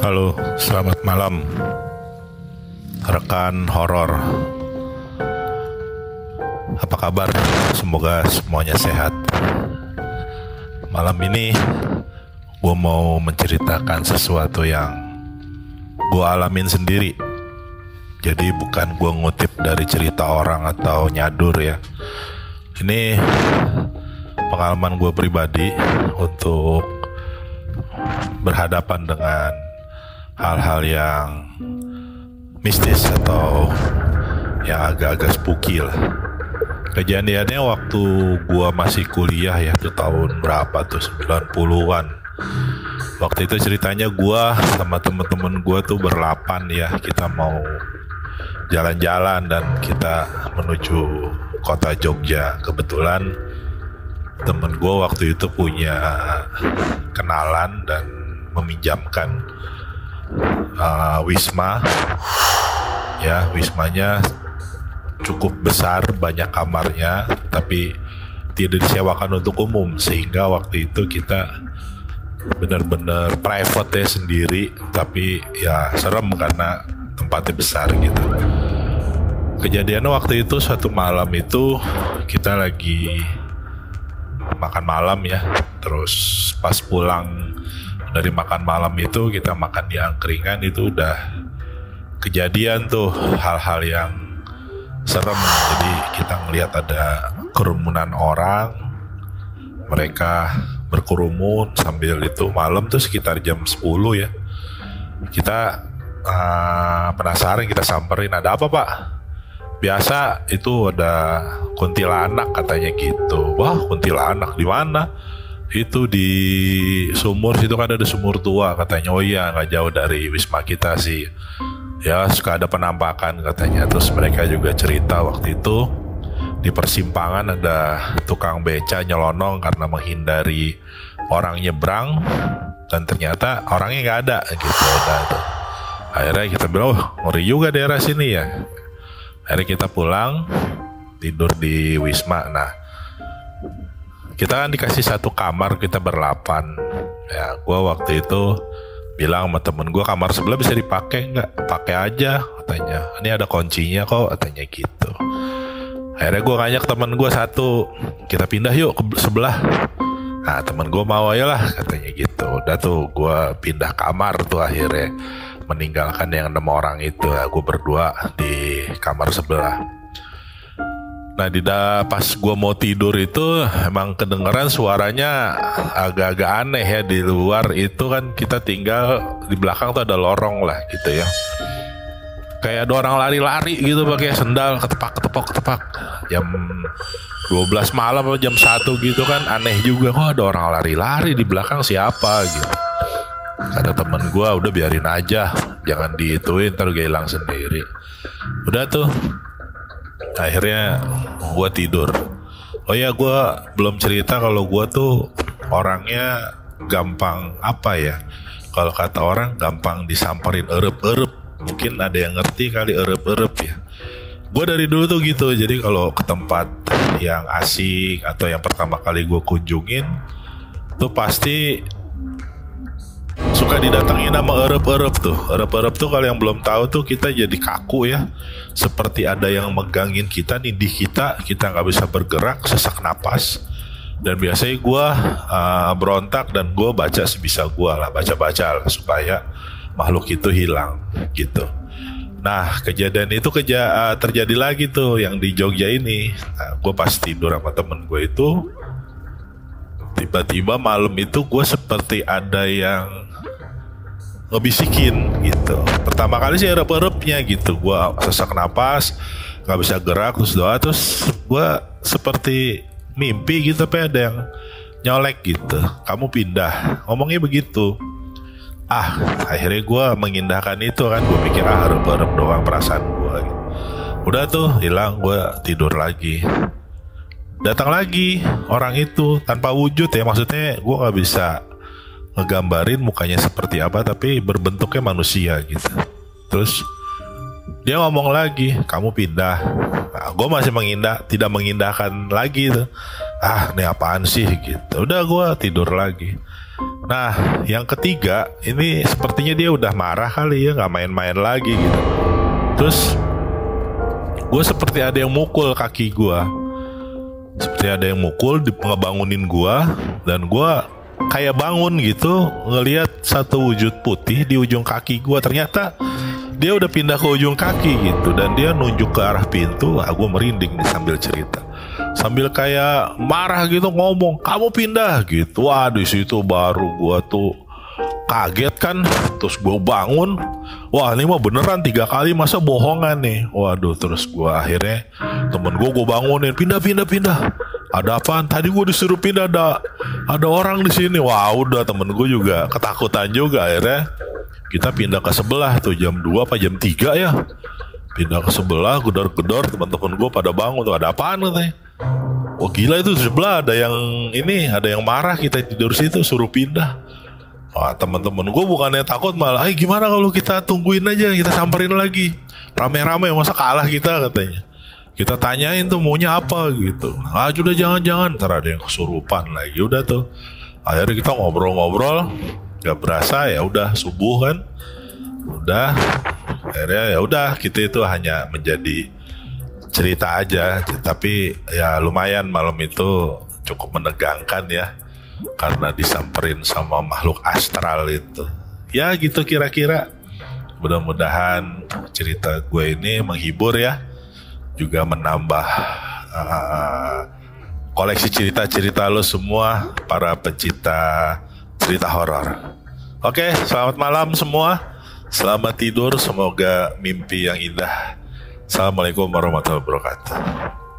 Halo, selamat malam. Rekan horor. Apa kabar? Semoga semuanya sehat. Malam ini Gue mau menceritakan sesuatu yang Gue alamin sendiri. Jadi bukan gue ngutip dari cerita orang atau nyadur ya. Ini pengalaman gue pribadi Untuk berhadapan dengan hal-hal yang mistis atau yang agak-agak spooky lah. Kejadiannya waktu gua masih kuliah ya tuh tahun berapa tuh 90-an. Waktu itu ceritanya gua sama temen-temen gua tuh berlapan ya kita mau jalan-jalan dan kita menuju kota Jogja. Kebetulan temen gua waktu itu punya kenalan dan meminjamkan uh, wisma. Ya wismanya cukup besar banyak kamarnya tapi tidak disewakan untuk umum. Sehingga waktu itu kita benar-benar private ya sendiri tapi ya serem karena tempatnya besar gitu. Kejadian waktu itu satu malam itu kita lagi makan malam ya. Terus pas pulang dari makan malam itu kita makan di angkringan itu udah kejadian tuh hal-hal yang serem. Jadi kita ngelihat ada kerumunan orang mereka berkerumun sambil itu malam tuh sekitar jam 10 ya. Kita uh, penasaran kita samperin ada apa pak? Biasa itu ada kuntilanak katanya gitu. Wah kuntilanak di mana itu di sumur situ kan ada sumur tua katanya. Oh iya nggak jauh dari wisma kita sih. Ya suka ada penampakan katanya. Terus mereka juga cerita waktu itu di persimpangan ada tukang beca nyelonong karena menghindari orang nyebrang. Dan ternyata orangnya nggak ada gitu. Nah, akhirnya kita bilang oh ngeri juga daerah sini ya. Akhirnya kita pulang tidur di wisma. Nah kita kan dikasih satu kamar kita berlapan. Ya gue waktu itu bilang sama temen gue kamar sebelah bisa dipakai nggak? Pakai aja katanya. Ini ada kuncinya kok katanya gitu. Akhirnya gue ngajak temen gue satu kita pindah yuk ke sebelah. Nah temen gue mau aja lah katanya gitu. Udah tuh gue pindah kamar tuh akhirnya. Meninggalkan yang enam orang itu. Ya gue berdua di kamar sebelah Nah di pas gue mau tidur itu emang kedengeran suaranya agak-agak aneh ya di luar itu kan kita tinggal di belakang tuh ada lorong lah gitu ya. Kayak ada orang lari-lari gitu pakai sendal ketepak ketepak ketepak jam 12 malam atau jam 1 gitu kan aneh juga kok ada orang lari-lari di belakang siapa gitu. Kata temen gue udah biarin aja jangan diituin ntar hilang sendiri. Udah tuh akhirnya gue tidur. Oh ya gue belum cerita kalau gue tuh orangnya gampang apa ya? Kalau kata orang gampang disamperin erup-erup. Mungkin ada yang ngerti kali erup-erup ya. Gue dari dulu tuh gitu. Jadi kalau ke tempat yang asik atau yang pertama kali gue kunjungin tuh pasti suka didatengin nama erup-erup tuh. Erup-erup tuh kalau yang belum tahu tuh kita jadi kaku ya. Seperti ada yang megangin kita, nindih kita, kita nggak bisa bergerak, sesak napas. Dan biasanya gue uh, berontak dan gue baca sebisa gue lah, baca-baca lah supaya makhluk itu hilang gitu. Nah kejadian itu keja uh, terjadi lagi tuh yang di Jogja ini. Nah, gue pas tidur sama temen gue itu tiba-tiba malam itu gue seperti ada yang ngebisikin gitu. Pertama kali sih erup-erupnya gitu. Gue sesak napas nggak bisa gerak terus doa terus gue seperti mimpi gitu tapi ada yang nyolek gitu. Kamu pindah. Ngomongnya begitu. Ah akhirnya gue mengindahkan itu kan. Gue pikir ah erup-erup doang perasaan gue udah tuh hilang. Gue tidur lagi. Datang lagi orang itu tanpa wujud ya. Maksudnya gue nggak bisa ngegambarin mukanya seperti apa tapi berbentuknya manusia gitu. Terus dia ngomong lagi kamu pindah. Nah, gue masih mengindah tidak mengindahkan lagi tuh ah ini apaan sih? gitu. Udah gue tidur lagi. Nah, yang ketiga ini sepertinya dia udah marah kali ya, nggak main-main lagi gitu. Terus gue seperti ada yang mukul kaki gue, seperti ada yang mukul, ngebangunin gue, dan gue kayak bangun gitu ngelihat satu wujud putih di ujung kaki gue. Ternyata dia udah pindah ke ujung kaki gitu dan dia nunjuk ke arah pintu. Ah, gue merinding nih sambil cerita. Sambil kayak marah gitu ngomong kamu pindah? gitu. Wah di situ baru gua tuh kaget kan. Terus gue bangun. Wah ini mah beneran tiga kali masa bohongan nih. Waduh terus gue akhirnya temen gue gue bangunin pindah pindah pindah ada apaan? Tadi gue disuruh pindah ada ada orang di sini. Wah udah temen gue juga ketakutan juga akhirnya. Kita pindah ke sebelah tuh jam 2 apa jam 3 ya. Pindah ke sebelah gedor-gedor teman-teman gue pada bangun tuh. Ada apaan katanya? Oh gila itu sebelah ada yang ini ada yang marah kita tidur situ suruh pindah. Wah teman-teman gue bukannya takut malah, eh gimana kalau kita tungguin aja kita samperin lagi? Rame-rame masa kalah kita? katanya. Kita tanyain tuh maunya apa gitu. Ah sudah jangan-jangan. Ntar ada yang kesurupan lagi. Udah tuh. Akhirnya kita ngobrol-ngobrol, gak berasa ya udah subuh kan. Udah. Akhirnya ya udah kita itu hanya menjadi cerita aja. Tapi ya lumayan malam itu cukup menegangkan ya. Karena disamperin sama makhluk astral itu. Ya gitu kira-kira. Mudah-mudahan cerita gue ini menghibur ya juga menambah uh, koleksi cerita-cerita lo semua para pecinta cerita horor. Oke selamat malam semua. Selamat tidur semoga mimpi yang indah. Assalamualaikum warahmatullahi wabarakatuh.